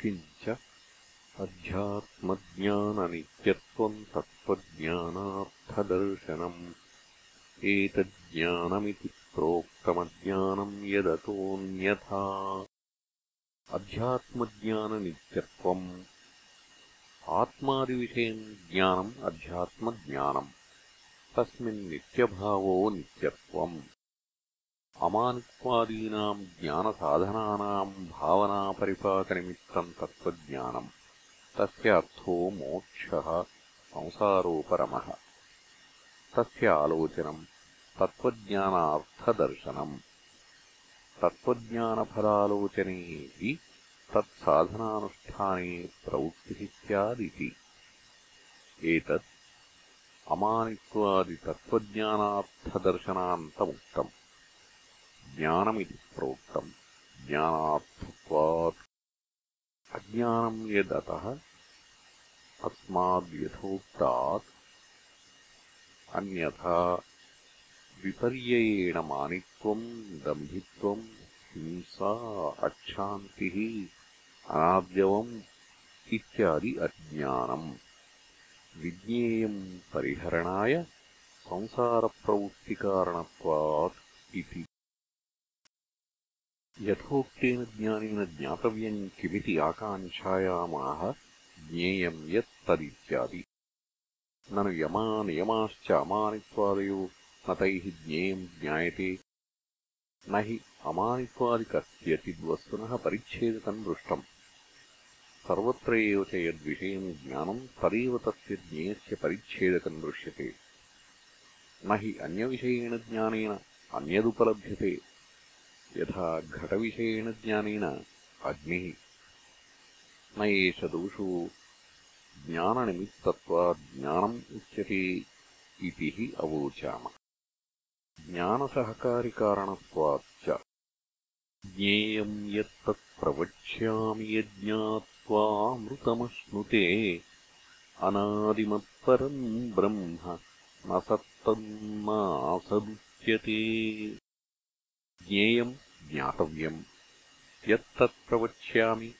किञ्च अध्यात्मज्ञाननित्यत्वम् तत्त्वज्ञानार्थदर्शनम् एतज्ज्ञानमिति प्रोक्तमज्ञानम् यदतोऽन्यथा अध्यात्मज्ञाननित्यत्वम् आत्मादिविषयम् ज्ञानम् अध्यात्मज्ञानम् तस्मिन्नित्यभावो नित्यत्वम् अमानित्वादीनाम् ज्ञानसाधनानाम् भावनापरिपाकनिमित्तम् तत्त्वज्ञानम् तस्य अर्थो मोक्षः संसारोपरमः। तस्य आलोचनम् तत्त्वज्ञानार्थदर्शनम्। तत्त्वज्ञानफलालोचने हि तत्साधनानुष्ठाने प्रवृत्तिः स्यादिति एतत् अमानित्वादितत्त्वज्ञानार्थदर्शनान्तमुक्तम् ज्ञानमिति प्रोक्तम् ज्ञानार्थत्वात् अज्ञानम् यदतः अस्माद्यथोक्तात् अन्यथा विपर्ययेण मानित्वम् दम्भित्वम् हिंसा अक्षान्तिः अनाद्यवम् इत्यादि अज्ञानम् विज्ञेयम् परिहरणाय संसारप्रवृत्तिकारणत्वात् इति यथोक्तेन ज्ञानेन ज्ञातव्यम् किमिति आकाङ्क्षायामाह ज्ञेयम् यत् तदित्यादि। ननु यमा नियमाश्च अमानित्वादयो न तैः ज्ञेयम् ज्ञायते। न हि अमानित्वादिकस्यचिद्वस्तुनः परिच्छेदकम् दृष्टम्। सर्वत्र एव च यद्विषयम् ज्ञानम् तदेव तस्य ज्ञेयस्य परिच्छेदकम् दृश्यते। न हि अन्यविषयेण ज्ञानेन अन्यदुपलभ्यते यथा घटविषयेण ज्ञानेन अग्निः। न एष दोषो ज्ञाननिमित्तत्वात् ज्ञानम् उच्यते इति हि अवोचाम। ज्ञानसहकारिकारणत्वाच्च ज्ञेयम् यत्तत् प्रवक्ष्यामि यज्ञात्वामृतमश्नुते अनादिमत्परम् ब्रह्म न सत्तन्नासदुच्यते ज्ञेयम् ज्ञातव्यम्। यत्तत् प्रवक्ष्यामि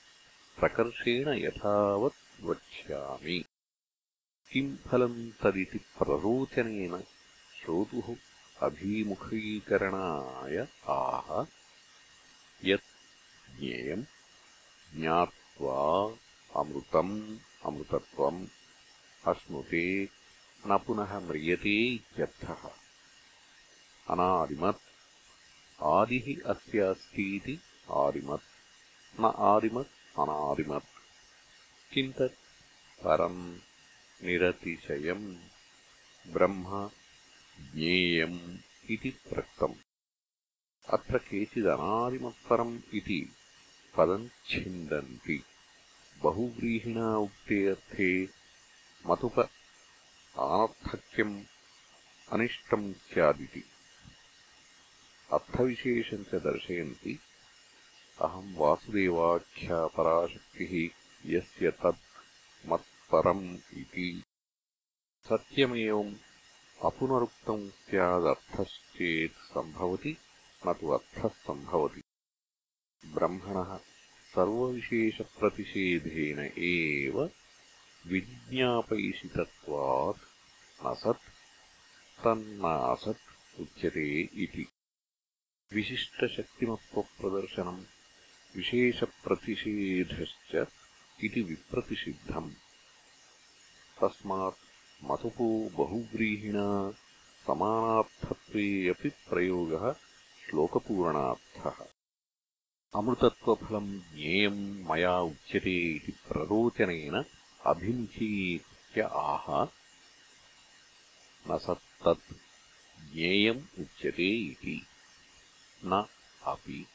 प्रकर्षेण यथावत् वक्ष्यामि। किम् फलम् तदिति प्ररोचनेन श्रोतुः अभिमुखीकरणाय आह। यत् ज्ञेयम् ज्ञात्वा अमृतम् अमृतत्वम् अश्नुते न पुनः म्रियते इत्यर्थः। अनादिमत् आदिः अस्य अस्तीति आदिमत् न आदिमत् अनादिमत्। किम् तत् परम् निरतिशयम् ब्रह्म ज्ञेयम् इति प्रक्तम्। अत्र केचिदनादिमत्परम् इति पदम् छिन्दन्ति। बहुव्रीहिणा उक्ते अर्थे मतुप आनर्थक्यम् अनिष्टम् स्यादिति अर्थविशेषम् च दर्शयन्ति। अहम् वासुदेवाख्या पराशक्तिः यस्य तत् मत्परम् इति। सत्यमेवम् अपुनरुक्तम् स्यादर्थश्चेत् सम्भवति न तु अर्थः सम्भवति। ब्रह्मणः सर्वविशेषप्रतिषेधेन एव विज्ञापयिषितत्वात् न सत् तन्नासत् उच्यते इति विशिष्टशक्तिमत्वप्रदर्शनम् विशेषप्रतिषेधश्च इति विप्रतिषिद्धम्। तस्मात् मतुपो बहुव्रीहिणा समानार्थत्वे अपि प्रयोगः श्लोकपूरणार्थः। अमृतत्वफलम् ज्ञेयम् मया उच्यते इति प्ररोचनेन अभिमुखीकृत्य आह। न सत्तत् ज्ञेयम् उच्यते इति। न अपि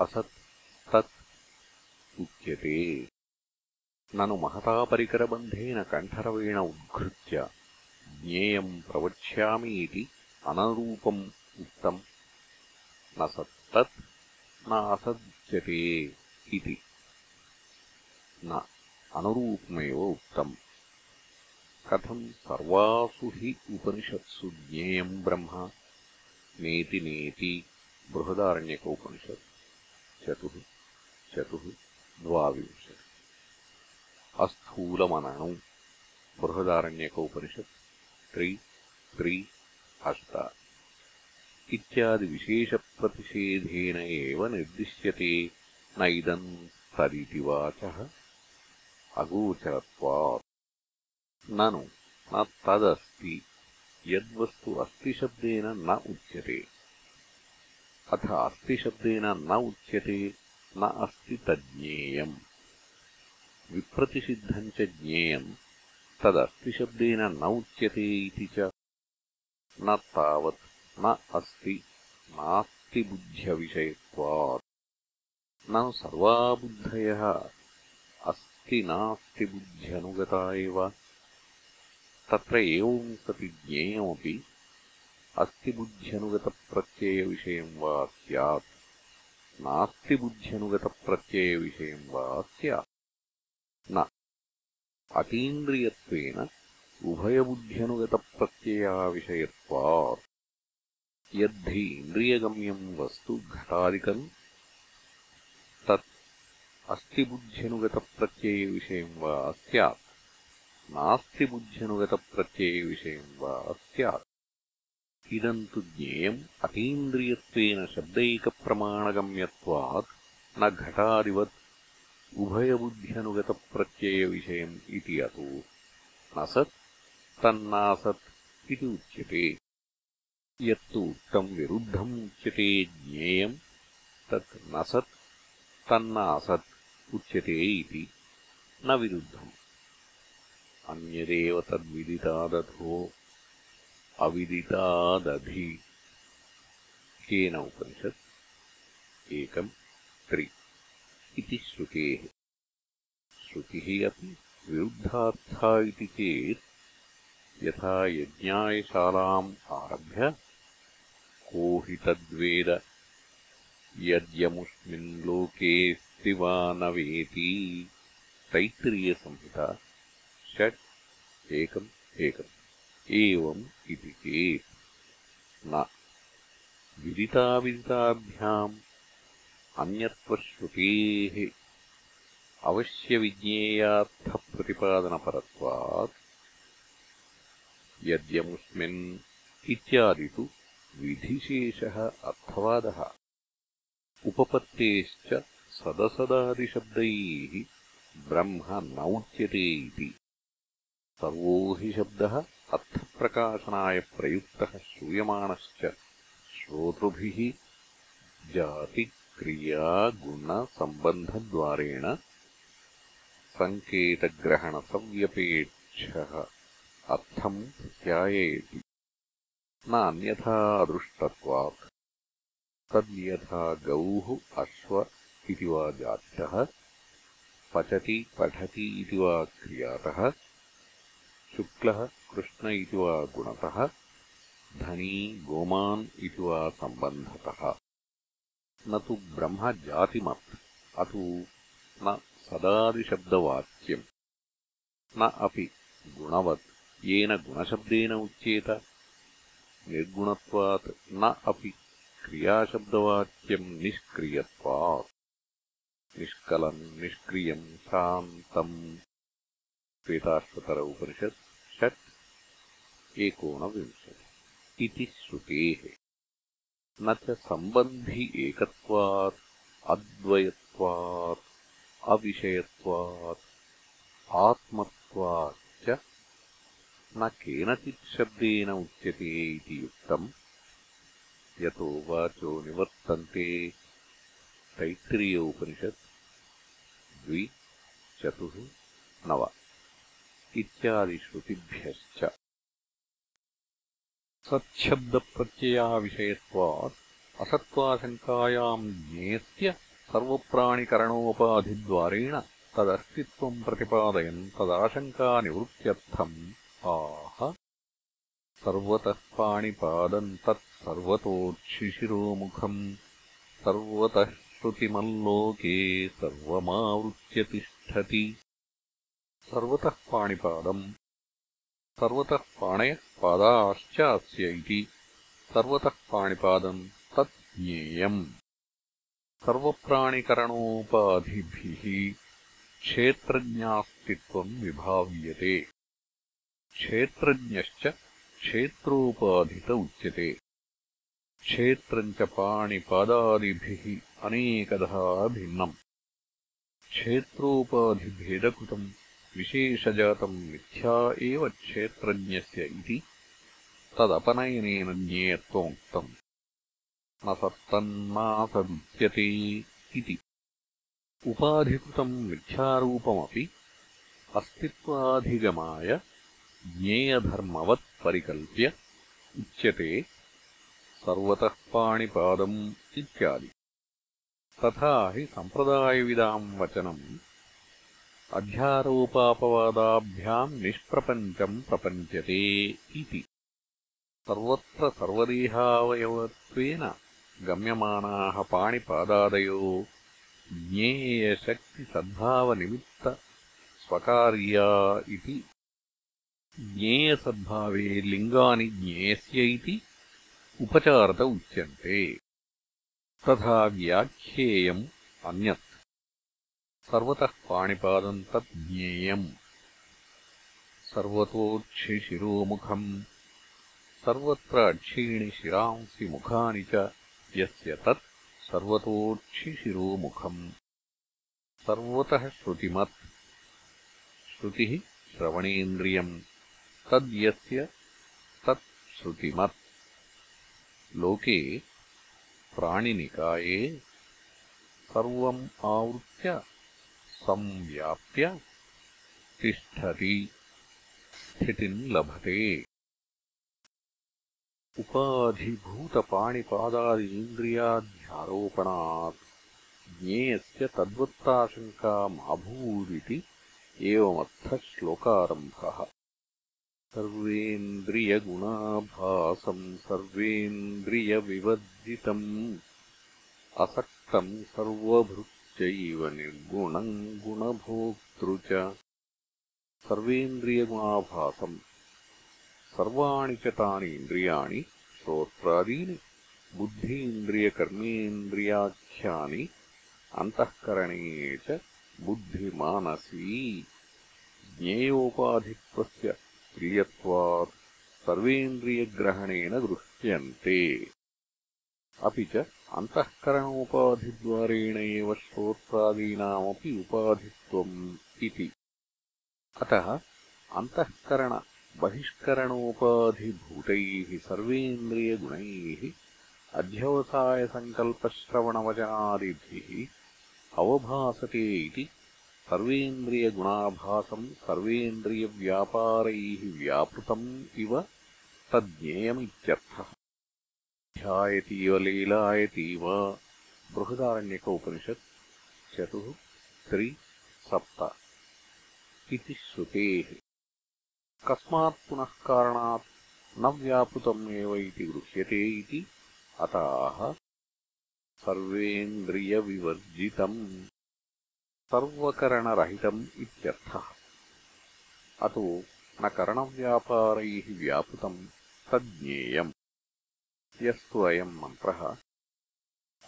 असत् तत् उच्यते। ननु महतापरिकरबन्धेन कण्ठरवेण उद्घृत्य ज्ञेयम् प्रवक्ष्यामि इति अनरूपम् उक्तम्। न सत्तत् न असज्जते इति। न अनुरूपमेव उक्तम्। कथम् सर्वासु हि उपनिषत्सु ज्ञेयम् ब्रह्म? नेति नेति बृहदारण्यकोपनिषत् चतुः चतुः द्वाविंशति अस्थूलमनणु बृहदारण्यकोपनिषत् त्रि त्रि अष्ट इत्यादिविशेषप्रतिषेधेन एव निर्दिश्यते न इदम् तदिति वाचः अगोचरत्वात् ननु न तदस्ति यद्वस्तु अस्तिशब्देन न उच्यते अथ अस्तिशब्देन न उच्यते न अस्ति तज्ज्ञेयम्। विप्रतिषिद्धम् च ज्ञेयम्। तदस्तिशब्देन न उच्यते इति च। न तावत् न अस्ति नास्तिबुद्ध्यविषयत्वात् ननु सर्वा बुद्धयः अस्ति नास्तिबुद्ध्यनुगता एव। तत्र एवम् सति ज्ञेयमपि अस्तिबुद्ध्यनुगतप्रत्ययविषयम् वा स्यात् नास्तिबुद्ध्यनुगतप्रत्ययविषयम् वा स्यात् न अतीन्द्रियत्वेन उभयबुद्ध्यनुगतप्रत्ययाविषयत्वात् यद्धि इन्द्रियगम्यम् वस्तु घटादिकम् तत् अस्तिबुद्ध्यनुगतप्रत्ययविषयम् वा स्यात् नास्तिबुद्ध्यनुगतप्रत्ययविषयम् वा स्यात् इदम् तु ज्ञेयम् अतीन्द्रियत्वेन शब्दैकप्रमाणगम्यत्वात् न घटादिवत् उभयबुद्ध्यनुगतप्रत्ययविषयम् इति अतो। न सत् तन्नासत् इति उच्यते। यत्तु उक्तम् विरुद्धम् उच्यते ज्ञेयम् तत् न सत् तन्न असत् उच्यते इति। न विरुद्धम्। अन्यदेव तद्विदितादधो अविदितादधि केन उपनिषत् एकम् त्रि इति श्रुतेः। श्रुतिः अपि विरुद्धार्था इति चेत् यथा यज्ञायशालाम् आरभ्य को हि तद्वेद यद्यमुष्मिन् लोकेऽस्ति वा न वेति तैत्तिरीयसंहिता षट् एकम् एकम्। एवम् इति चेत् न। विदिताविदिताभ्याम् अन्यत्वश्रुतेः अवश्यविज्ञेयार्थप्रतिपादनपरत्वात् यद्यमुष्मिन् इत्यादि तु विधिशेषः अर्थवादः। उपपत्तेश्च सदसदादिशब्दैः ब्रह्म न उच्यते इति। सर्वो हि शब्दः अर्थप्रकाशनाय प्रयुक्तः श्रूयमाणश्च श्रोतृभिः जातिक्रियागुणसम्बन्धद्वारेण सङ्केतग्रहणसव्यपेक्षः अर्थम् ध्यायेति। न अन्यथा अदृष्टत्वात्। तद्यथा गौः अश्व इति वा जातितः पचति पठति इति वा क्रियातः शुक्लः कृष्ण इति वा गुणतः धनी गोमान् इति वा सम्बन्धतः। न तु ब्रह्मजातिमत् अतु न सदादिशब्दवाच्यम्। न अपि गुणवत् येन गुणशब्देन उच्येत। निर्गुणत्वात् न अपि क्रियाशब्दवाच्यम् निष्क्रियत्वात्। निष्कलम् निष्क्रियम् शान्तम्। श्वेताश्वतर उपनिषत् एकोनविंशति इति श्रुतेः। न च सम्बन्धि एकत्वात्, अद्वयत्वात्, अविषयत्वात् आत्मत्वाच्च न केनचित् शब्देन उच्यते इति युक्तम्। यतो वाचो निवर्तन्ते। तैत्तिरीय उपनिषत्, द्वि चतुः नव। इत्यादिश्रुतिभ्यश्च सच्छब्दप्रत्ययाविषयत्वात् असत्त्वाशङ्कायाम् ज्ञेयस्य सर्वप्राणिकरणोपाधिद्वारेण तदस्तित्वम् प्रतिपादयन् तदाशङ्कानिवृत्त्यर्थम् आह। सर्वतः पाणिपादम् तत् सर्वतोच्छिशिरोमुखम् सर्वतः श्रुतिमल्लोके सर्वमावृत्य तिष्ठति। सर्वतः पाणिपादम् सर्वतः पाणयः पादाश्चास्य। इति सर्वतः पाणिपादम् तत् ज्ञेयम्। सर्वप्राणिकरणोपाधिभिः क्षेत्रज्ञास्तित्वम् विभाव्यते। क्षेत्रज्ञश्च क्षेत्रोपाधित उच्यते। क्षेत्रम् च पाणिपादादिभिः अनेकधा भिन्नम्। क्षेत्रोपाधिभेदकृतम् विशेषजातम् मिथ्या एव क्षेत्रज्ञस्य इति तदपनयनेन ज्ञेयत्वमुक्तम् न सत्तन्नासदुच्यते इति। उपाधिकृतम् मिथ्यारूपमपि अस्तित्वाधिगमाय ज्ञेयधर्मवत् परिकल्प्य उच्यते सर्वतः पाणिपादम् इत्यादि। तथा हि सम्प्रदायविदाम् वचनम् अध्यारोपापवादाभ्याम् निष्प्रपञ्चम् प्रपञ्चते इति। सर्वत्र सर्वदेहावयवत्वेन गम्यमानाः पाणिपादादयो ज्ञेयशक्तिसद्भावनिमित्तस्वकार्या इति। ज्ञेयसद्भावे लिङ्गानि ज्ञेयस्य इति उपचारत उच्यन्ते। तथा व्याख्येयम् अन्यत् सर्वतः पाणिपादम् तत् ज्ञेयम् सर्वतोक्षिशिरोमुखम् सर्वत्र अक्षीणि शिरांसि मुखानि च यस्य तत् सर्वतोक्षिशिरोमुखम् सर्वतः श्रुतिमत्। श्रुतिः श्रवणेन्द्रियम् तद्यस्य तत् श्रुतिमत्। लोके प्राणिनिकाये सर्वम् आवृत्य संव्याप्य तिष्ठति। स्थितिम् लभते। उपाधिभूतपाणिपादादीन्द्रियाध्यारोपणात् ज्ञेयस्य तद्वत्ताशङ्का माभूदिति एवमर्थः श्लोकारम्भः सर्वेन्द्रियगुणाभासम् सर्वेन्द्रियविवर्जितम् असक्तम् सर्वभृत्यैव निर्गुणम् गुणभोक्तृ च। सर्वेन्द्रियगुणाभासम् सर्वाणि च तानि इन्द्रियाणि श्रोत्रादीनि बुद्धीन्द्रियकर्मेन्द्रियाख्यानि अन्तःकरणे च बुद्धिमानसी। ज्ञेयोपाधित्वस्य प्रियत्वात् सर्वेन्द्रियग्रहणेन गृह्यन्ते अपि च अन्तःकरणोपाधिद्वारेण एव श्रोत्रादीनामपि उपाधित्वम् इति। अतः अन्तःकरणबहिष्करणोपाधिभूतैः सर्वेन्द्रियगुणैः अध्यवसायसङ्कल्पश्रवणवचनादिभिः अवभासते इति सर्वेन्द्रियगुणाभासम् सर्वेन्द्रियव्यापारैः व्यापृतम् इव तज्ज्ञेयमित्यर्थः ध्यायतीव लीलायतीव बृहदारण्यक उपनिषत् चतुः त्रि सप्त। इति श्रुतेः। कस्मात् पुनः कारणात् न व्यापृतम् एव इति गृह्यते इति अताः सर्वेन्द्रियविवर्जितम् सर्वकरणरहितम् इत्यर्थः। अतो न करणव्यापारैः व्यापृतम् तज्ज्ञेयम् यस्तु अयम् मन्त्रः।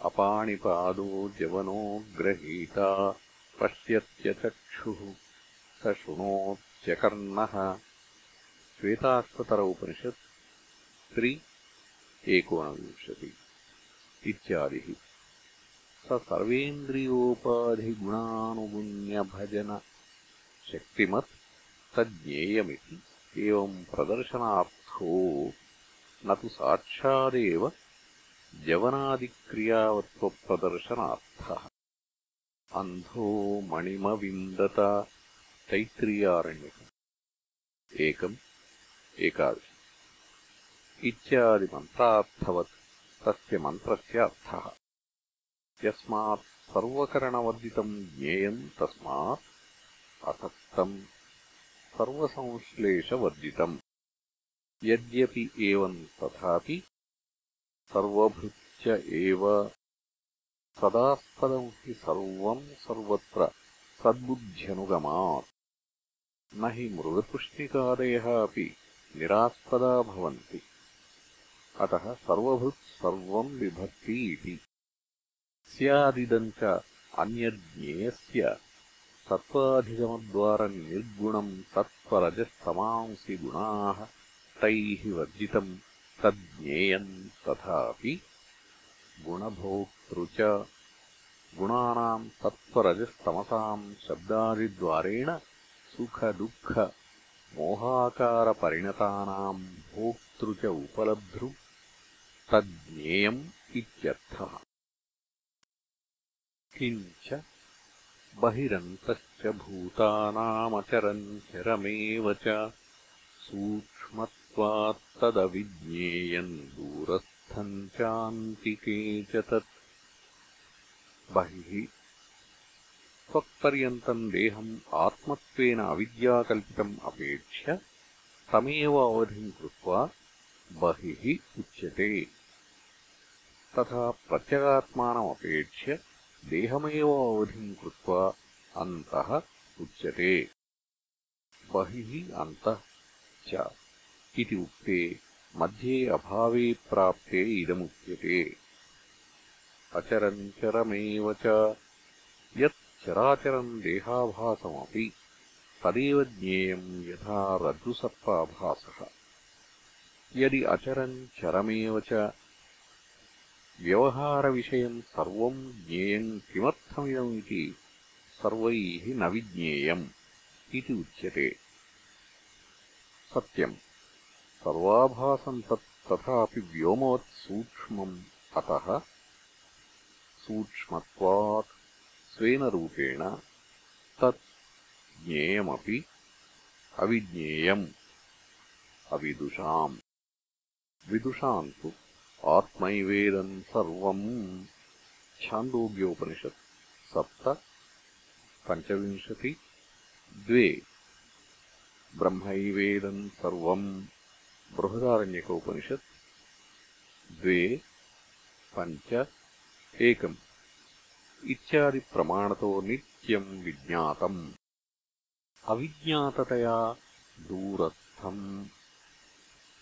अपाणिपादो जवनो ग्रहीता पश्यत्यचक्षुः स शृणोत्यकर्णः श्वेताश्वतर उपनिषत् त्रि एकोनविंशति इत्यादिः। स सर्वेन्द्रियोपाधिगुणानुगुण्यभजनशक्तिमत् तज्ज्ञेयमिति एवम् प्रदर्शनार्थो न तु साक्षादेव जवनादिक्रियावत्त्वप्रदर्शनार्थः अन्धो मणिमविन्दत तैत्त्रीयारण्यकम् एकम् एकादश इत्यादिमन्त्रार्थवत् तस्य मन्त्रस्य अर्थः यस्मात् सर्वकरणवर्जितम् ज्ञेयम् तस्मात् असक्तम् सर्वसंश्लेषवर्जितम् यद्यपि एवम् तथापि सर्वभृत्य एव सदास्पदम् हि सर्वम् सर्वत्र सद्बुद्ध्यनुगमात्। न हि मृगतृष्णिकादयः अपि निरास्पदा भवन्ति। अतः सर्वभृत् सर्वम् बिभक्ति इति। स्यादिदम् च अन्यज्ञेयस्य सत्त्वाधिगमद्वारनिर्गुणम् सत्त्वरजस्तमांसि गुणाः तैः वर्जितम् तज्ज्ञेयम् तथापि गुणभोक्तृ च गुणानाम् सत्त्वरजस्तमसाम् शब्दादिद्वारेण सुखदुःखमोहाकारपरिणतानाम् भोक्तृ च उपलब्धृ तज्ज्ञेयम् इत्यर्थः। किञ्च बहिरन्तश्च भूतानामचरम् चरमेव च सूक्ष्मत्वात्तदविज्ञेयम् दूरस्थम् चान्तिके च तत् बहिः। त्वत्पर्यन्तम् देहम् आत्मत्वेन अविद्याकल्पितम् अपेक्ष्य तमेव अवधिम् कृत्वा बहिः उच्यते। तथा प्रत्यगात्मानमपेक्ष्य देहमेव अवधिम् कृत्वा अन्तः उच्यते। बहिः अन्तः च इति उक्ते मध्ये अभावे प्राप्ते इदमुच्यते। अचरम् चरमेव च। यत् चराचरम् देहाभासमपि तदेव ज्ञेयम् यथा रज्जुसर्पाभासः। यदि अचरम् चरमेव च व्यवहारविषयम् सर्वम् ज्ञेयम् किमर्थमिदमिति सर्वैः न विज्ञेयम् इति उच्यते। सत्यम् सर्वाभासम् तत् तथापि व्योमवत् सूक्ष्मम् अतः सूक्ष्मत्वात् स्वेन रूपेण तत् ज्ञेयमपि अविज्ञेयम्। अविदुषाम्। विदुषाम् तु आत्मैवेदम् सर्वम्। छान्दोग्योपनिषत् सप्त पञ्चविंशति द्वे। ब्रह्मैवेदम् सर्वम् बृहदारण्यकोपनिषत् द्वे पञ्च एकम् इत्यादिप्रमाणतो नित्यम् विज्ञातम् अविज्ञाततया दूरस्थम्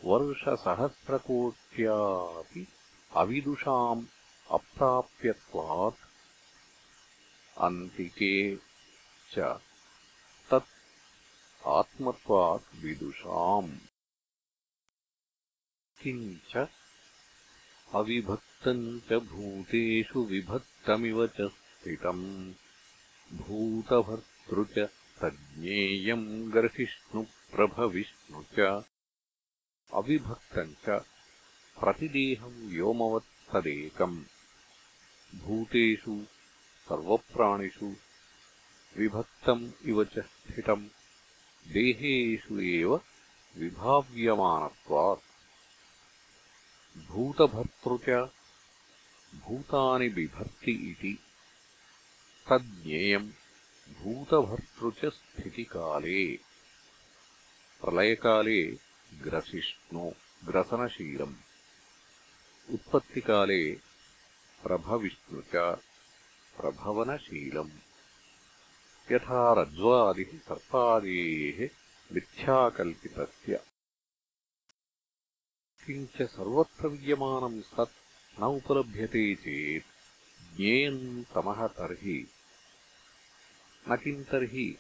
वर्षसहस्रकोट्यापि अविदुषाम् अप्राप्यत्वात् अन्तिके च तत् आत्मत्वात् विदुषाम् किञ्च अविभक्तम् च भूतेषु विभक्तमिव च स्थितम्। भूतभर्तृ च तज्ज्ञेयम् गर्हिष्णुप्रभविष्णु च। अविभक्तम् च प्रतिदेहम् व्योमवत् तदेकम् भूतेषु सर्वप्राणिषु विभक्तम् इव च स्थितम्। देहेषु एव विभाव्यमानत्वात् भूतभर्तृ च भूतानि बिभर्ति इति। तज्ज्ञेयम् भूतभर्तृ च स्थितिकाले। प्रलयकाले ग्रसिष्णो ग्रसनशीलम्। उत्पत्तिकाले प्रभविष्णु च प्रभवनशीलम्। यथा रज्ज्वादिः सर्पादेः मिथ्याकल्पितस्य किञ्च सर्वत्र विद्यमानम् सत् न उपलभ्यते चेत् ज्ञेयम् तमः तर्हि। न किम् तर्हि?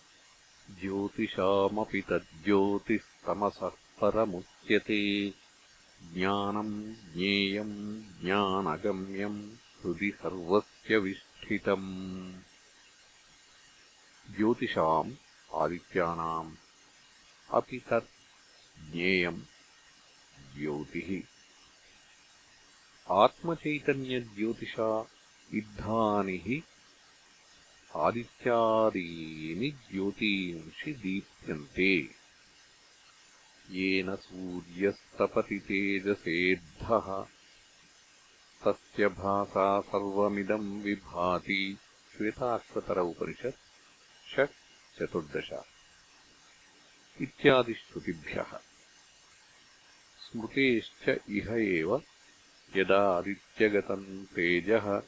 ज्योतिषामपि तज्ज्योतिस्तमसः परमुच्यते। ज्ञानम् ज्ञेयम् ज्ञानगम्यम् हृदि सर्वस्य विष्ठितम्। ज्योतिषाम् आदित्यानाम् अपि तत् ज्ञेयम् ज्योतिः। आत्मचैतन्यज्योतिषा इद्धानि हि आदित्यादीनि ज्योतींषि दीप्यन्ते। येन सूर्यस्तपति तेजसेद्धः तस्य भासा सर्वमिदम् विभाति श्वेताश्वतर उपनिषत् षट् चतुर्दश। इत्यादिश्रुतिभ्यः स्मृतेश्च इह एव यदा आदित्यगतम् तेजः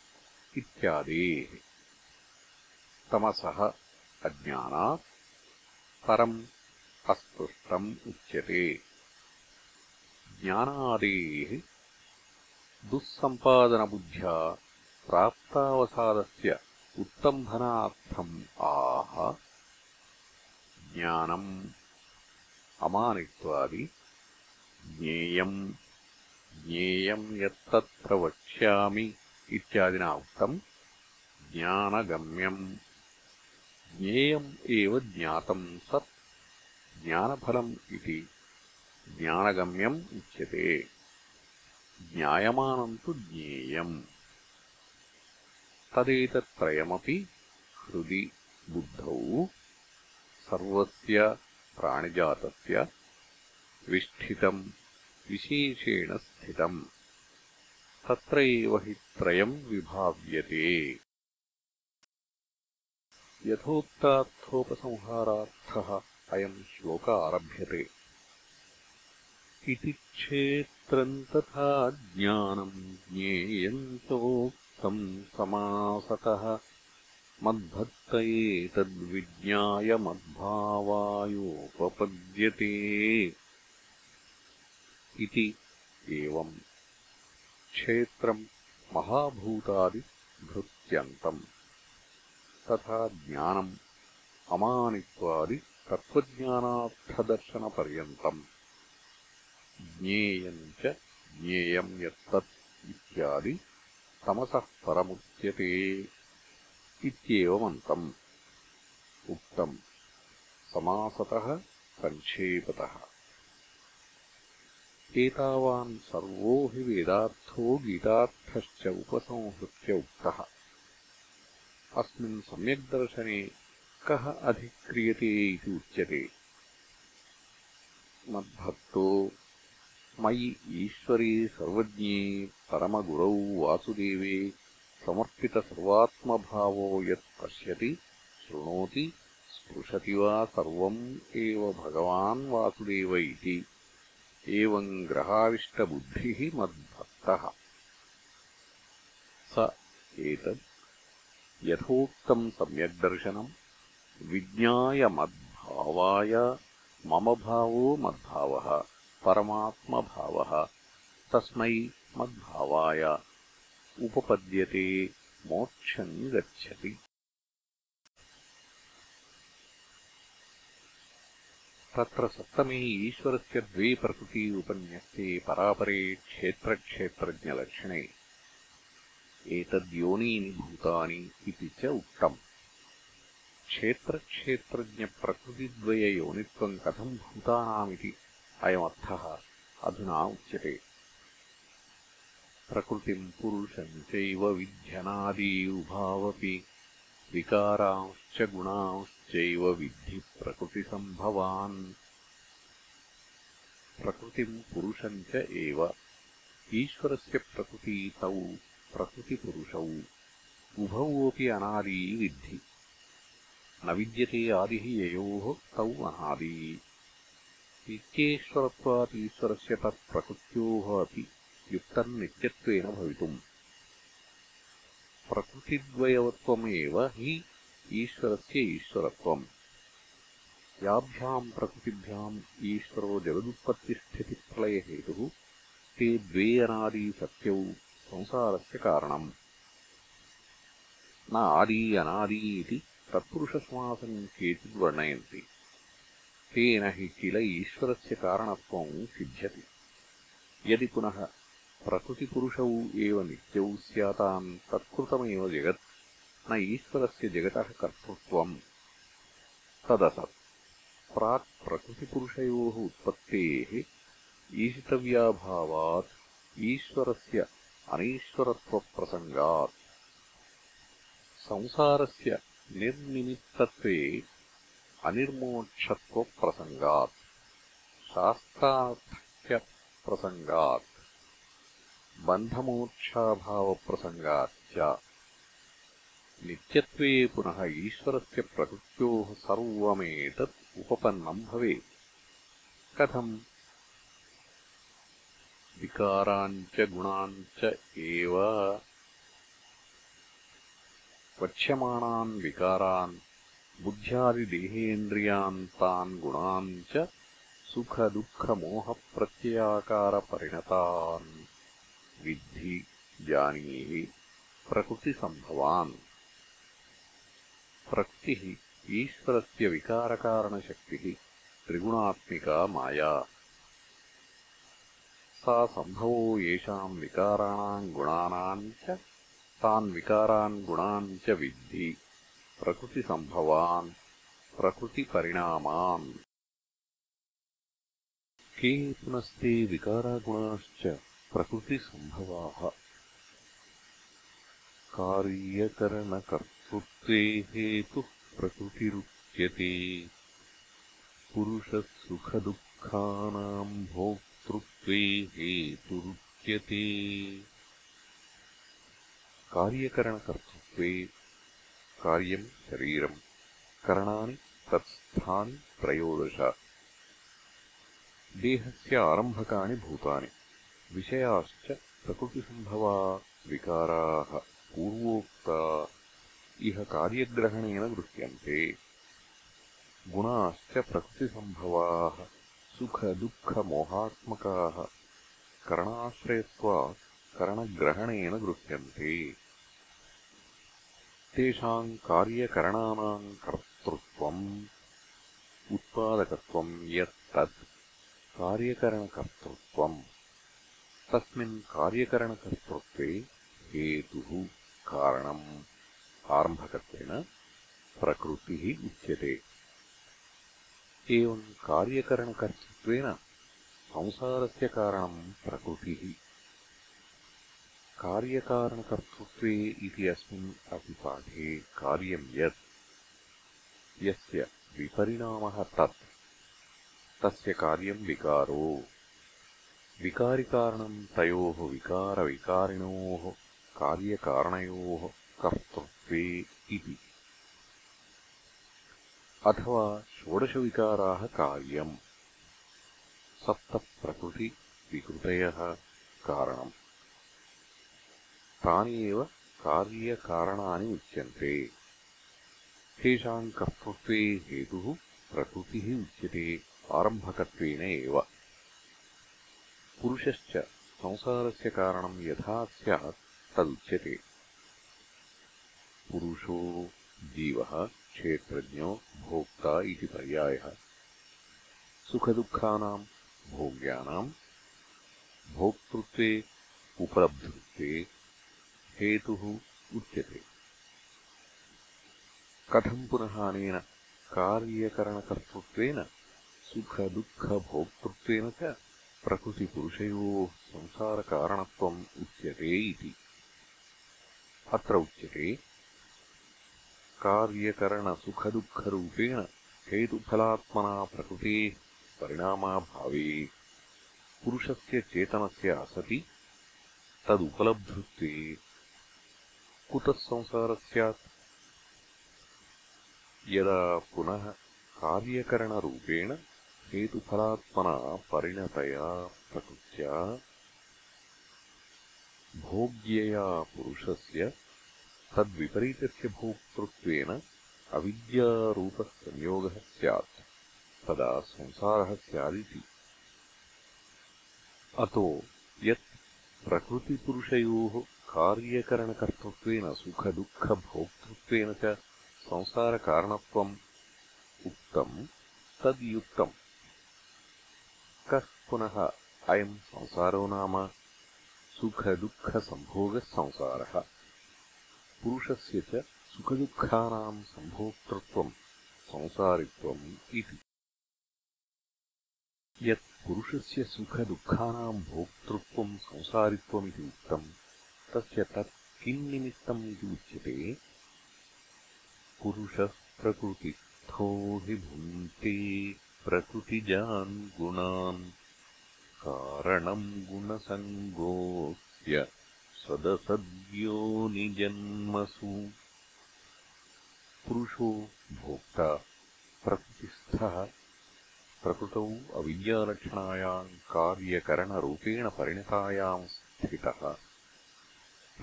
इत्यादेः। तमसः अज्ञानात् परम् अस्पृष्टम् उच्यते। ज्ञानादेः दुःसम्पादनबुद्ध्या प्राप्तावसादस्य उत्तम्भनार्थम् आह। ज्ञानम् अमानित्वादि ज्ञेयम् ज्ञेयम् यत्तत्र वक्ष्यामि इत्यादिना उक्तम् ज्ञानगम्यम्। ज्ञेयम् एव ज्ञातम् सत् ज्ञानफलम् इति ज्ञानगम्यम् उच्यते। ज्ञायमानम् तु ज्ञेयम् तदेतत्त्रयमपि हृदि बुद्धौ। सर्वस्य प्राणिजातस्य विष्ठितम् विशेषेण स्थितम्। तत्र एव हि त्रयम् विभाव्यते। यथोक्तार्थोपसंहारार्थः अयम् श्लोक आरभ्यते। इति क्षेत्रम् तथा ज्ञानम् ज्ञेयम् चोक्तम् समासतः। मद्भक्त एतद्विज्ञाय मद्भावायोपपद्यते इति एवम्। क्षेत्रम् महाभूतादिभृत्यन्तम् तथा ज्ञानम् अमानित्वादि तत्त्वज्ञानार्थदर्शनपर्यन्तम्। ज्ञेयम् च ज्ञेयम् यत्तत् इत्यादि तमसः परमुच्यते इत्येवमन्तम्। उक्तम्। समासतः सङ्क्षेपतः एतावान् सर्वो हि वेदार्थो गीतार्थश्च उपसंहृत्य उक्तः। अस्मिन् सम्यग्दर्शने कः अधिक्रियते इति उच्यते। मद्भक्तो मयि ईश्वरे सर्वज्ञे परमगुरौ वासुदेवे समर्पितसर्वात्मभावो यत् पश्यति शृणोति स्पृशति वा सर्वम् एव भगवान् वासुदेव इति एवम् ग्रहाविष्टबुद्धिः मद्भक्तः। स एतत् यथोक्तम् सम्यग्दर्शनम्। विज्ञाय मद्भावाय मम भावो मद्भावः परमात्मभावः तस्मै मद्भावाय। उपपद्यते मोक्षम् गच्छति तत्र सप्तमे ईश्वरस्य द्वे प्रकृती उपन्यस्ते परापरे क्षेत्रक्षेत्रज्ञलक्षणे। एतद्योनीनि भूतानि इति च उक्तम्। क्षेत्रक्षेत्रज्ञप्रकृतिद्वययोनित्वम् कथम् भूतानामिति अयमर्थः अधुना उच्यते। प्रकृतिम् पुरुषम् चैव विध्यनादी उभावपि विकारांश्च गुणांश्चैव विद्धि प्रकृतिसम्भवान् प्रकृतिम् पुरुषम् च एव। ईश्वरस्य प्रकृतीतौ प्रकृतिपुरुषौ। उभौ अपि अनादी विद्धि। न विद्यते आदिः ययोः तौ अनादी। नित्येश्वरत्वात् ईश्वरस्य तत्प्रकृत्योः अपि युक्तम् नित्यत्वेन भवितुम्। प्रकृतिद्वयवत्वमेव हि ईश्वरस्य ईश्वरत्वम्। याभ्याम् प्रकृतिभ्याम् ईश्वरो जगदुत्पत्तिस्थितिप्रलयहेतुः ते द्वे अनादीसत्यौ संसारस्य कारणम्। न आदी अनादी इति तत्पुरुषसमासम् केचिद्वर्णयन्ति तेन हि किल ईश्वरस्य कारणत्वम् सिद्ध्यति। यदि पुनः प्रकृतिपुरुषौ एव नित्यौ स्याताम् तत्कृतमेव जगत् न ईश्वरस्य जगतः कर्तृत्वम्। तदसत्। प्राक्प्रकृतिपुरुषयोः उत्पत्तेः ईशितव्याभावात् ईश्वरस्य अनीश्वरत्वप्रसङ्गात्। संसारस्य निर्निमित्तत्वे अनिर्मोक्षत्वप्रसङ्गात्। शास्त्रार्थक्यप्रसङ्गात्। बन्धमोक्षाभावप्रसङ्गाच्च नित्यत्वे पुनः ईश्वरस्य प्रकृत्योः सर्वमेतत् उपपन्नम् भवेत्। कथम्? विकारान् च गुणान् च एव। वक्ष्यमाणान् विकारान् बुद्ध्यादिदेहेन्द्रियान् तान् गुणान् च सुखदुःखमोहप्रत्ययाकारपरिणतान्। विद्धि जानीहि प्रकृतिसम्भवान् प्रकृतिः ईश्वरस्य विकारकारणशक्तिः त्रिगुणात्मिका माया। सा सम्भवो येषाम् विकाराणाम् गुणानाम् च तान् विकारान् गुणान् च विद्धि। प्रकृतिसम्भवान् प्रकृतिपरिणामान्। के पुनस्ते विकारागुणाश्च प्रकृतिसम्भवाः कार्यकरणकर्तृत्वे हेतुः प्रकृतिरुच्यते। पुरुषः सुखदुःखानाम् भोक्तृत्वे हेतुरुच्यते। कार्यकरणकर्तृत्वे कार्यम् शरीरम् करणानि तत्स्थानि त्रयोदश। देहस्य आरम्भकाणि भूतानि विषयाश्च प्रकृतिसम्भवा विकाराः पूर्वोक्ता इह कार्यग्रहणेन गृह्यन्ते गुणाश्च प्रकृतिसम्भवाः सुखदुःखमोहात्मकाः करणाश्रयत्वात् करणग्रहणेन गृह्यन्ते। तेषाम् कार्यकरणानाम् कर्तृत्वम् उत्पादकत्वम् यत्तत् कार्यकरणकर्तृत्वम्। तस्मिन् कार्यकरणकर्तृत्वे हेतुः कारणम् आरम्भकत्वेन प्रकृतिः उच्यते एवम् कार्यकरणकर्तृत्वेन संसारस्य कारणम् प्रकृतिः कार्यकारणकर्तृत्वे इति अस्मिन् अपि पाठे कार्यम् यत् यस्य विपरिणामः तत् तस्य कार्यम् विकारो विकारिकारणम् तयोः विकारविकारिणोः कार्यकारणयोः कर्तृत्वे इति अथवा षोडशविकाराः कार्यम् सप्तप्रकृतिविकृतयः कारणम् तानि एव कार्यकारणानि उच्यन्ते तेषाम् कर्तृत्वे हेतुः प्रकृतिः उच्यते आरम्भकत्वेन एव पुरुषश्च संसारस्य कारणम् यथा स्यात् तदुच्यते पुरुषो जीवः क्षेत्रज्ञो भोक्ता इति पर्यायः। सुखदुःखानाम् भोग्यानाम् भोक्तृत्वे उपलब्धृत्वे हेतुः उच्यते। कथम् पुनः अनेन कार्यकरणकर्तृत्वेन सुखदुःखभोक्तृत्वेन च प्रकृतिपुरुषयोः संसारकारणत्वम् उच्यते इति? अत्र उच्यते कार्यकरणसुखदुःखरूपेण हेतुफलात्मना प्रकृतेः परिणामाभावे पुरुषस्य चेतनस्य असति तदुपलब्धृत्वे कुतः संसारः स्यात् यदा पुनः कार्यकरणरूपेण हेतुफलात्मना परिणतया प्रकृत्या भोग्यया पुरुषस्य तद्विपरीतस्य भोक्तृत्वेन अविद्यारूपः संयोगः स्यात् तदा संसारः स्यादिति। अतो यत् प्रकृतिपुरुषयोः कार्यकरणकर्तृत्वेन सुखदुःखभोक्तृत्वेन च संसारकारणत्वम् उक्तम् तद्युक्तम्। कः पुनः अयम् संसारो नाम सुखदुःखसम्भोगः संसारः पुरुषस्य च सुखदुःखानाम् सम्भोक्तृत्वम् संसारित्वम् इति। यत् पुरुषस्य सुखदुःखानाम् भोक्तृत्वम् संसारित्वमिति उक्तम् तस्य तत् किम् निमित्तम् इति उच्यते? पुरुषः प्रकृतिस्थो हि भुङ्क्ते प्रकृतिजान् गुणान् कारणम् गुणसङ्गोऽस्य सदसद्योनिजन्मसु। पुरुषो भोक्ता प्रकृतिस्थः प्रकृतौ अविद्यालक्षणायाम् कार्यकरणरूपेण परिणतायाम् स्थितः।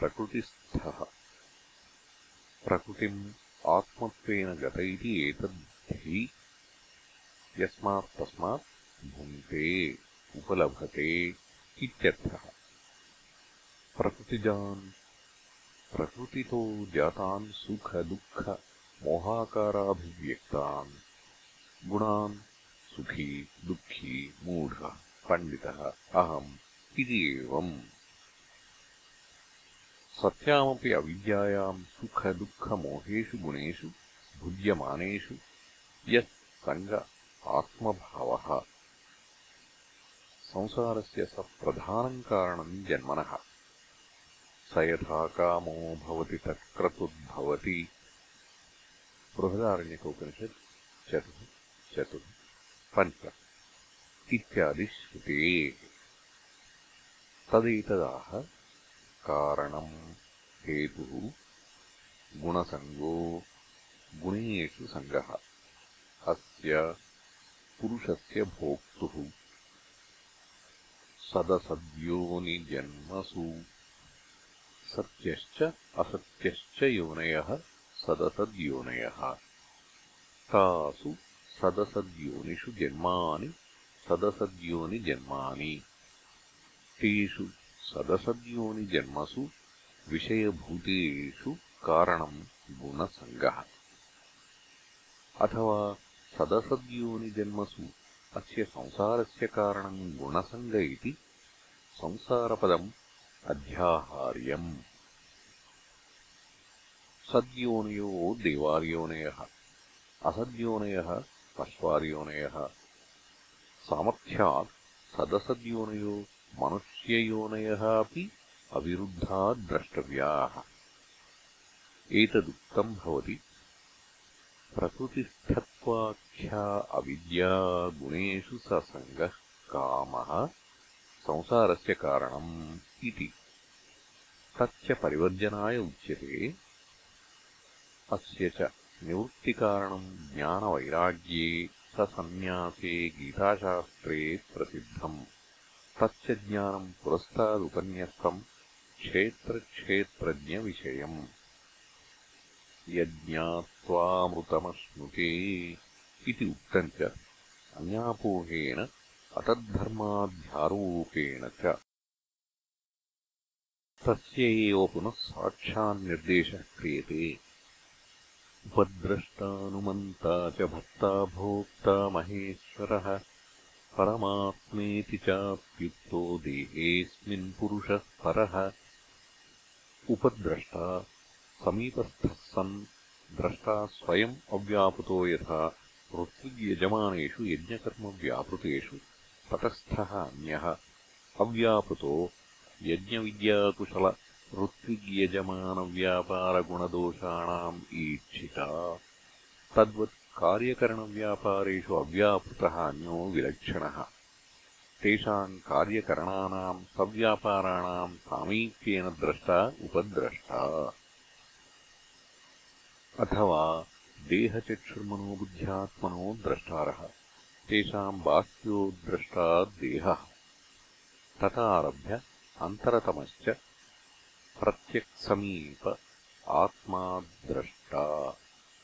प्रकृतिस्थः। प्रकृतिम् आत्मत्वेन गत इति एतद्धि यस्मात् तस्मात् भुङ्क्ते, उपलभते इत्यर्थः। प्रकृतिजान् प्रकृतितो जातान् सुखदुःखमोहाकाराभिव्यक्तान् गुणान् सुखी दुःखी मूढः पण्डितः अहम् इति एवम् सत्यामपि अविद्यायाम् सुखदुःखमोहेषु गुणेषु भुज्यमानेषु यः सङ्ग आत्मभावः। संसारस्य स प्रधानम् कारणम् जन्मनः यथा कामो भवति तत्क्रतुर्भवति बृहदारण्यकोपनिषत् चतुः चतुः पञ्च इत्यादिश्रुतेः। तदेतदाह कारणम् हेतुः गुणसङ्गो गुणेषु सङ्गः अस्य पुरुषस्य भोक्तुः। सदसद्योनिजन्मसु सत्यश्च असत्यश्च योनयः सदसद्योनयः। तासु सदसद्योनिषु जन्मानि सदसद्योनिजन्मानि तेषु सदसद्योनिजन्मसु विषयभूतेषु कारणम् गुणसङ्गः। अथवा सदसद्योनिजन्मसु अस्य संसारस्य कारणम् गुणसङ्ग इति संसारपदम् अध्याहार्यम्। सद्योनयो देवार्योनयः असद्योनयः पश्वार्योनयः। सामर्थ्यात् सदसद्योनयो मनुष्ययोनयः अपि अविरुद्धा द्रष्टव्याः। एतदुक्तम् भवति प्रकृतिस्थत्वाख्या अविद्या गुणेषु स सङ्गः कामः संसारस्य कारणम् इति तच्च परिवर्जनाय उच्यते अस्य च निवृत्तिकारणम् ज्ञानवैराग्ये स सन्न्यासे गीताशास्त्रे प्रसिद्धम् तच्च ज्ञानम् पुरस्तादुपन्यस्तम् क्षेत्रक्षेत्रज्ञविषयम् यज्ञात्वामृतमश्नुते इति उक्तम् च अन्यापोहेन अतद्धर्माध्यारोपेण च। तस्य एव पुनः साक्षान्निर्देशः क्रियते। उपद्रष्टानुमन्ता च भक्ता भोक्ता महेश्वरः। परमात्मेति चाप्युक्तो देहेऽस्मिन् पुरुषः परः। उपद्रष्टा समीपस्थः सन्। द्रष्टा स्वयम् अव्यापृतो यथा। ऋत्विग्यजमानेषु यज्ञकर्मव्यापृतेषु तटस्थः अन्यः अव्यापृतो यज्ञविद्याकुशल ऋत्विग्यजमानव्यापारगुणदोषाणाम् ईक्षिता। तद्वत् कार्यकरणव्यापारेषु अव्यापृतः अन्यो विलक्षणः। तेषाम् कार्यकरणानाम् सव्यापाराणाम् सामीप्येन द्रष्टा उपद्रष्टा। अथवा देहचक्षुर्मनोबुद्ध्यात्मनो द्रष्टारः तेषाम् बाह्यो द्रष्टा देहः। तथारभ्य अन्तरतमश्च प्रत्यक्समीप आत्मा द्रष्टा।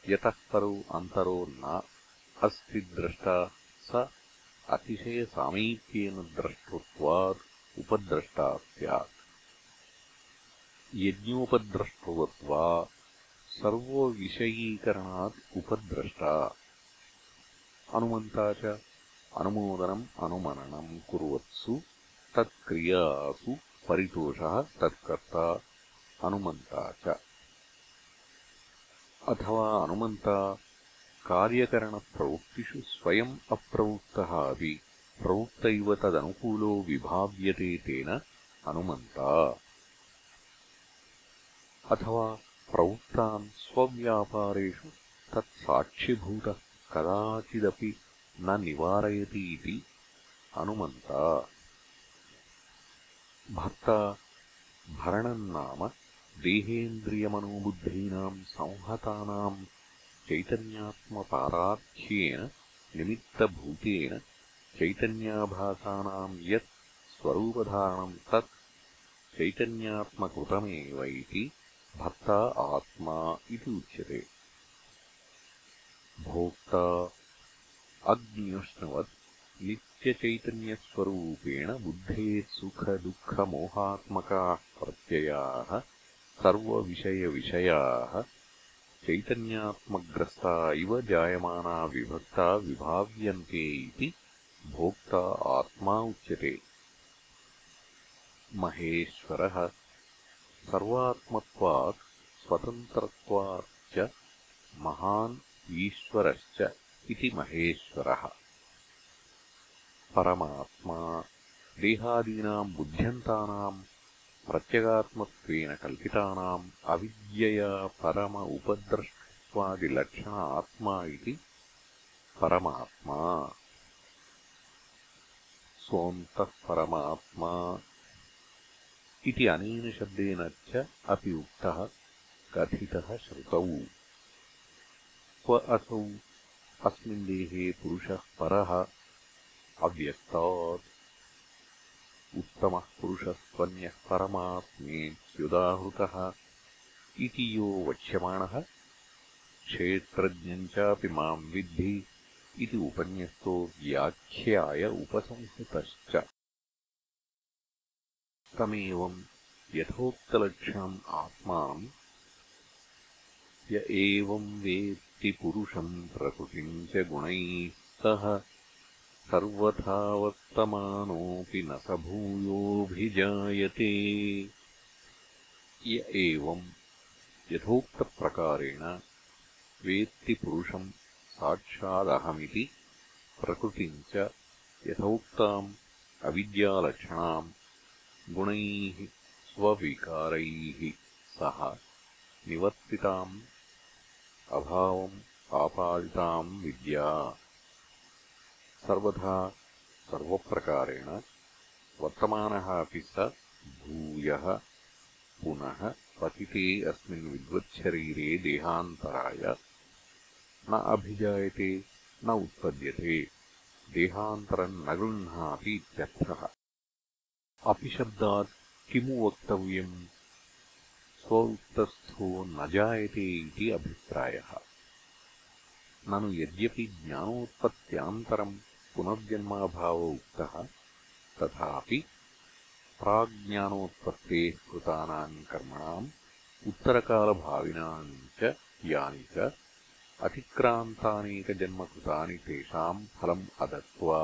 यतः परौ अन्तरो न अस्ति द्रष्टा स अतिशयसामीप्येन द्रष्टृत्वात् उपद्रष्टा स्यात्। यज्ञोपद्रष्टृवत्वा सर्वविषयीकरणात् उपद्रष्टा अनुमन्ता च अनुमोदनम् अनुमननम् कुर्वत्सु तत्क्रियासु परितोषः तत्कर्ता अनुमन्ता च। अथवा अनुमन्ता कार्यकरणप्रवृत्तिषु स्वयम् अप्रवृत्तः अपि प्रवृत्त इव तदनुकूलो विभाव्यते तेन अनुमन्ता। अथवा प्रवृत्तान् स्वव्यापारेषु तत्साक्षिभूतः कदाचिदपि न निवारयति इति अनुमन्ता भर्ता भरणम् नाम देहेन्द्रियमनोबुद्धीनाम् संहतानाम् चैतन्यात्मपाराख्येन निमित्तभूतेन चैतन्याभासानाम् यत् स्वरूपधारणम् तत् चैतन्यात्मकृतमेव इति भर्ता आत्मा इति उच्यते भोक्ता अग्न्युष्णवत् नित्यचैतन्यस्वरूपेण बुद्धेः सुखदुःखमोहात्मकाः प्रत्ययाः सर्वविषयविषयाः चैतन्यात्मग्रस्ता इव जायमाना विभक्ता विभाव्यन्ते इति भोक्ता आत्मा उच्यते। महेश्वरः सर्वात्मत्वात् स्वतन्त्रत्वाच्च महान् ईश्वरश्च इति महेश्वरः। परमात्मा देहादीनाम् बुद्ध्यन्तानाम् प्रत्यगात्मत्वेन कल्पितानाम् अविद्यया परम उपद्रष्टत्वादिलक्षण आत्मा इति परमात्मा। सोऽन्तः परमात्मा इति अनेन शब्देन च अपि उक्तः कथितः श्रुतौ क्व असौ अस्मिन् देहे पुरुषः परः अव्यक्तात् उत्तमः पुरुषस्त्वन्यः परमात्मेत्युदाहृतः इति यो वक्ष्यमाणः क्षेत्रज्ञम् चापि माम् विद्धि इति उपन्यस्तो व्याख्याय उपसंहृतश्च। तमेवम् यथोक्तलक्षणम् आत्मानम् य एवम् पुरुषम् प्रकृतिम् च गुणैः सह सर्वथा वर्तमानोऽपि न स भूयोऽभिजायते य एवम् यथोक्तप्रकारेण वेत्ति पुरुषम् साक्षादहमिति प्रकृतिम् च यथोक्ताम् अविद्यालक्षणाम् गुणैः स्वविकारैः सह निवर्तिताम् अभावम् आपादिताम् विद्या। सर्वथा सर्वप्रकारेण वर्तमानः अपि स भूयः। पुनः पतिते अस्मिन् विद्वच्छरीरे देहान्तराय। न अभिजायते न उत्पद्यते। देहान्तरम् न गृह्णाति इत्यर्थः अपि शब्दात् किमु वक्तव्यम् स्व न जायते इति अभिप्रायः। ननु यद्यपि ज्ञानोत्पत्त्यान्तरम् पुनर्जन्माभाव उक्तः तथापि प्राज्ञानोत्पत्तेः कृतानाम् कर्मणाम् उत्तरकालभाविनाम् च यानि च अतिक्रान्तानेकजन्मकृतानि तेषाम् फलम् अदत्त्वा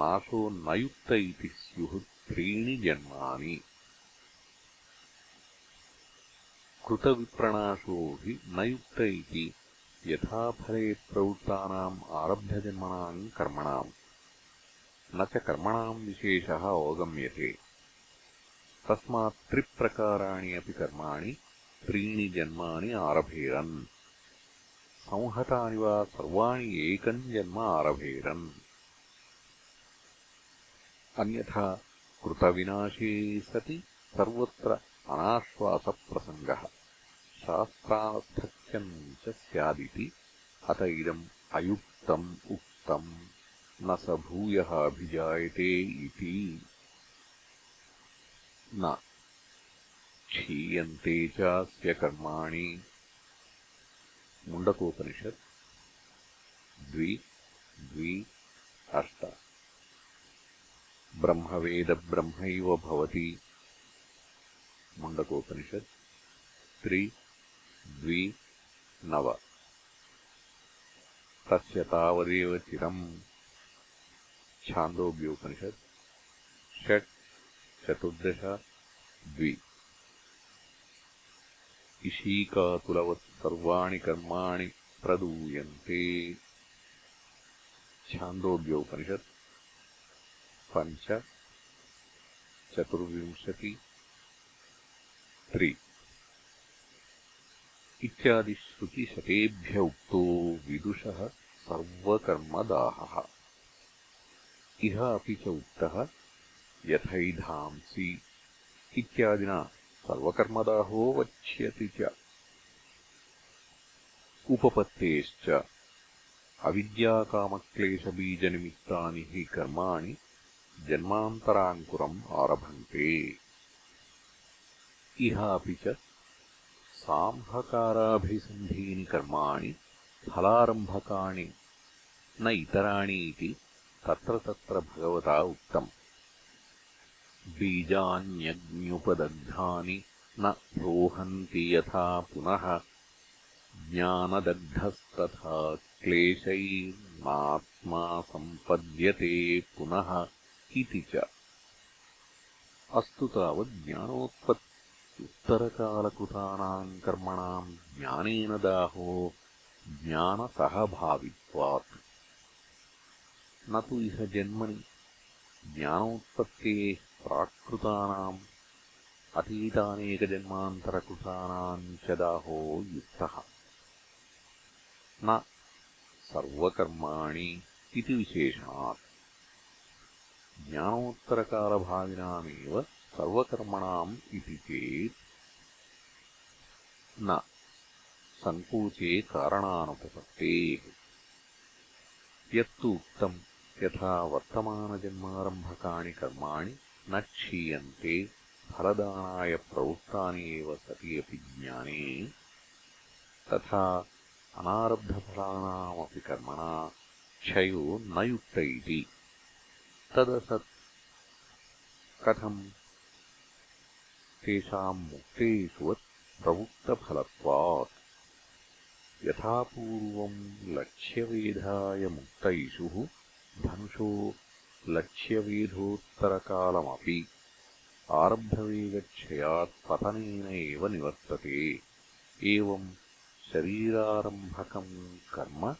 नाशो न युक्त इति स्युः त्रीणि जन्मानि कृतविप्रणाशो हि न युक्त इति यथा फले प्रवृत्तानाम् आरब्धजन्मनाम् कर्मणाम्। न च कर्मणाम् विशेषः अवगम्यते। तस्मात् त्रिप्रकाराणि अपि कर्माणि त्रीणि जन्मानि आरभेरन्। संहतानि वा सर्वाणि एकम् जन्म आरभेरन्। अन्यथा कृतविनाशे सति सर्वत्र अनाश्वासप्रसङ्गः। शास्त्रार्थक्यम् च स्यादिति। अत इदम् अयुक्तम् उक्तम्। न स भूयः अभिजायते इति। न। क्षीयन्ते चास्य कर्माणि। मुण्डकोपनिषत्। द्वि। द्वि। अष्ट। ब्रह्मवेदब्रह्मैव भवति मुण्डकोपनिषत् त्रि द्वि नव तस्य तावदेव चिरम् छान्दोग्योपनिषत् षट्. चतुर्दश द्वि इशीकातुलवत् सर्वाणि कर्माणि प्रदूयन्ते छान्दोग्योपनिषत् पञ्च चतुर्विंशति त्रि। इत्यादिश्रुतिशतेभ्य उक्तो विदुषः सर्वकर्मदाहः। इह अपि च उक्तः यथैधांसि इत्यादिना सर्वकर्मदाहो वक्ष्यति च। उपपत्तेश्च अविद्याकामक्लेशबीजनिमित्तानि हि कर्माणि जन्मान्तराङ्कुरम् आरभन्ते इह अपि च साम्भकाराभिसन्धीनि कर्माणि फलारम्भकाणि न इतराणि इति तत्र तत्र भगवता उक्तम्। बीजान्यग्न्युपदग्धानि न रोहन्ति यथा पुनः। ज्ञानदग्धस्तथा क्लेशैर्नात्मा सम्पद्यते पुनः इति च। अस्तु तावत् ज्ञानोत्पत्त्युत्तरकालकृतानाम् कर्मणाम् ज्ञानेन दाहो ज्ञानसहभावित्वात् न तु इह जन्मनि ज्ञानोत्पत्तेः प्राकृतानाम् अतीतानेकजन्मान्तरकृतानाम् च दाहो युक्तः न सर्वकर्माणि इति विशेषणात् ज्ञानोत्तरकालभाविनामेव सर्वकर्मणाम् इति चेत् न सङ्कोचे कारणानुपपत्तेः यत्तु उक्तम् यथा वर्तमानजन्मारम्भकाणि कर्माणि न क्षीयन्ते फलदानाय प्रवृत्तानि एव सति अपि ज्ञाने तथा अनारब्धफलानामपि कर्मणा क्षयो न युक्त इति तदसत् कथम् तेषाम् मुक्तेष्वत् प्रवृत्तफलत्वात् यथा पूर्वम् लक्ष्यवेधाय मुक्तैषुः धनुषो लक्ष्यवेधोत्तरकालमपि आरब्धवेगक्षयात् पतनेन एव निवर्तते। एवम् शरीरारम्भकम् कर्म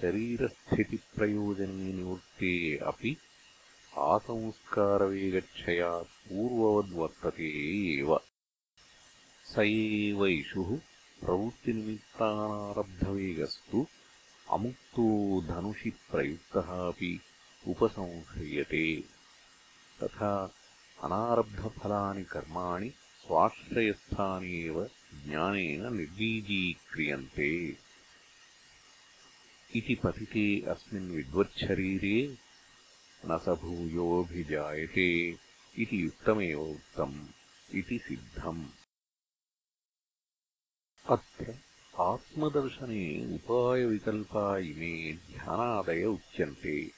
शरीरस्थितिप्रयोजने निवृत्ते अपि आसंस्कारवेगक्षयात् पूर्ववद्वर्तते एव स एव इषुः प्रवृत्तिनिमित्तानारब्धवेगस्तु अमुक्तो धनुषि प्रयुक्तः अपि उपसंह्रियते तथा अनारब्धफलानि कर्माणि स्वाश्रयस्थानि एव ज्ञानेन निर्बीजीक्रियन्ते। इति पतिते अस्मिन् विद्वच्छरीरे न स भूयोऽभिजायते इति युक्तमेव उक्तम् इति सिद्धम्। अत्र आत्मदर्शने उपायविकल्पा इमे ध्यानादय उच्यन्ते।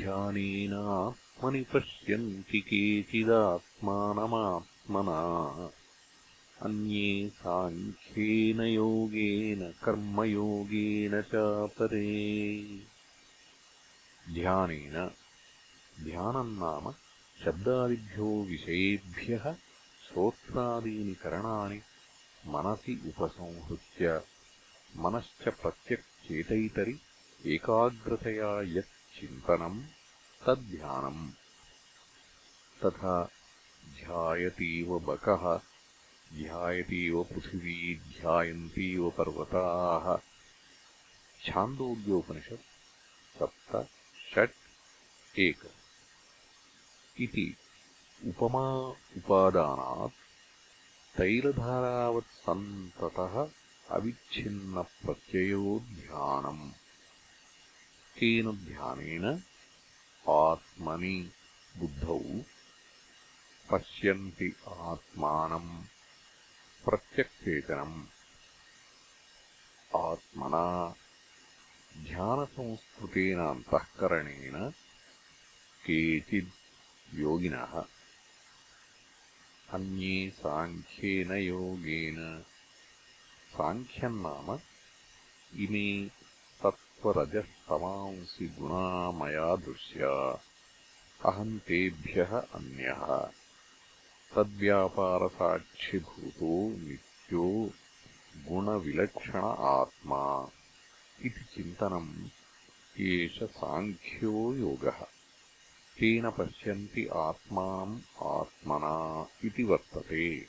ध्यानेनात्मनि पश्यन्ति केचिदात्मानमात्मना। अन्ये साङ्ख्येन योगेन कर्मयोगेन चापरे ध्यानेन ध्यानम् नाम शब्दादिभ्यो विषयेभ्यः श्रोत्रादीनि करणानि मनसि उपसंहृत्य मनश्च प्रत्यक्चेतैतरि एकाग्रतया यत् चिन्तनम् तद्ध्यानम्। तथा ध्यायतीव बकः ध्यायतीव पृथिवी ध्यायन्तीव पर्वताः। छान्दोग्योपनिषत् षट् एक इति उपमा उपादानात् तैलधारावत् सन्ततः अविच्छिन्नप्रत्ययो ध्यानम्। तेन ध्यानेन आत्मनि बुद्धौ पश्यन्ति आत्मानम् प्रत्यक्चेतनम् आत्मना ध्यानसंस्कृतेन अन्तःकरणेन केचिद् योगिनः अन्ये साङ्ख्येन योगेन साङ्ख्यम् नाम इमे तत्त्वरजस्तमांसि गुणा मया दृश्या अहम् तेभ्यः अन्यः तद्व्यापारसाक्षिभूतो नित्यो गुणविलक्षण आत्मा इति चिन्तनम् एष साङ्ख्यो योगः। तेन पश्यन्ति आत्मानम् आत्मना इति वर्तते।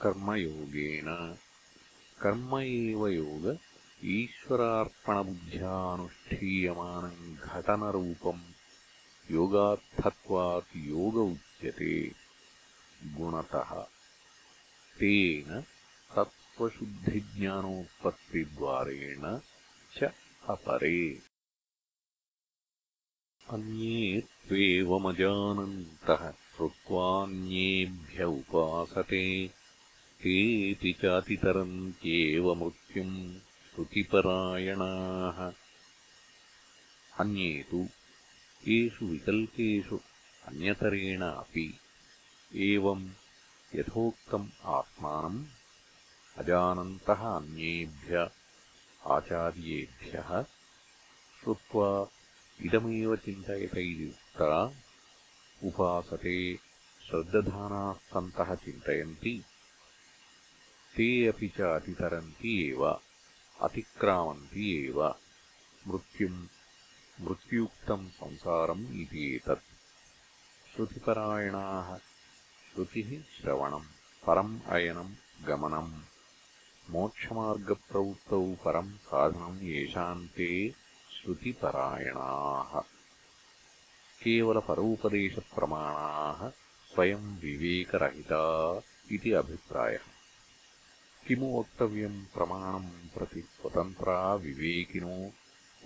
कर्मयोगेन। कर्म एव योग ईश्वरार्पणबुद्ध्यानुष्ठीयमानम् घटनरूपम्। योगार्थत्वात् योग उच्यते। गुणतः। तेन तत्त्वशुद्धिज्ञानोत्पत्तिद्वारेण च अपरे। अन्ये त्वेवमजानन्तः श्रुत्वान्येभ्य उपासते। तेऽपि चातितरन्त्येव मृत्युम् श्रुतिपरायणाः। अन्ये तु येषु विकल्पेषु अन्यतरेण अपि एवम् यथोक्तम् आत्मानम् अजानन्तः अन्येभ्य आचार्येभ्यः श्रुत्वा इदमेव चिन्तयत इति उक्ता उपासते श्रद्दधानाः सन्तः चिन्तयन्ति। ते अपि च अतितरन्ति एव अतिक्रामन्ति एव। मृत्युम् मृत्युक्तम् संसारम् इति एतत्। श्रुतिपरायणाः श्रुतिः श्रवणम् परम् अयनम् गमनम् मोक्षमार्गप्रवृत्तौ परम् साधनम् येषाम् ते श्रुतिपरायणाः। केवलपरोपदेशप्रमाणाः स्वयम् विवेकरहिता इति अभिप्रायः। किमु वक्तव्यम् प्रमाणम् प्रति स्वतन्त्रा विवेकिनो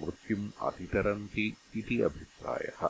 मृत्युम् अतितरन्ति इति अभिप्रायः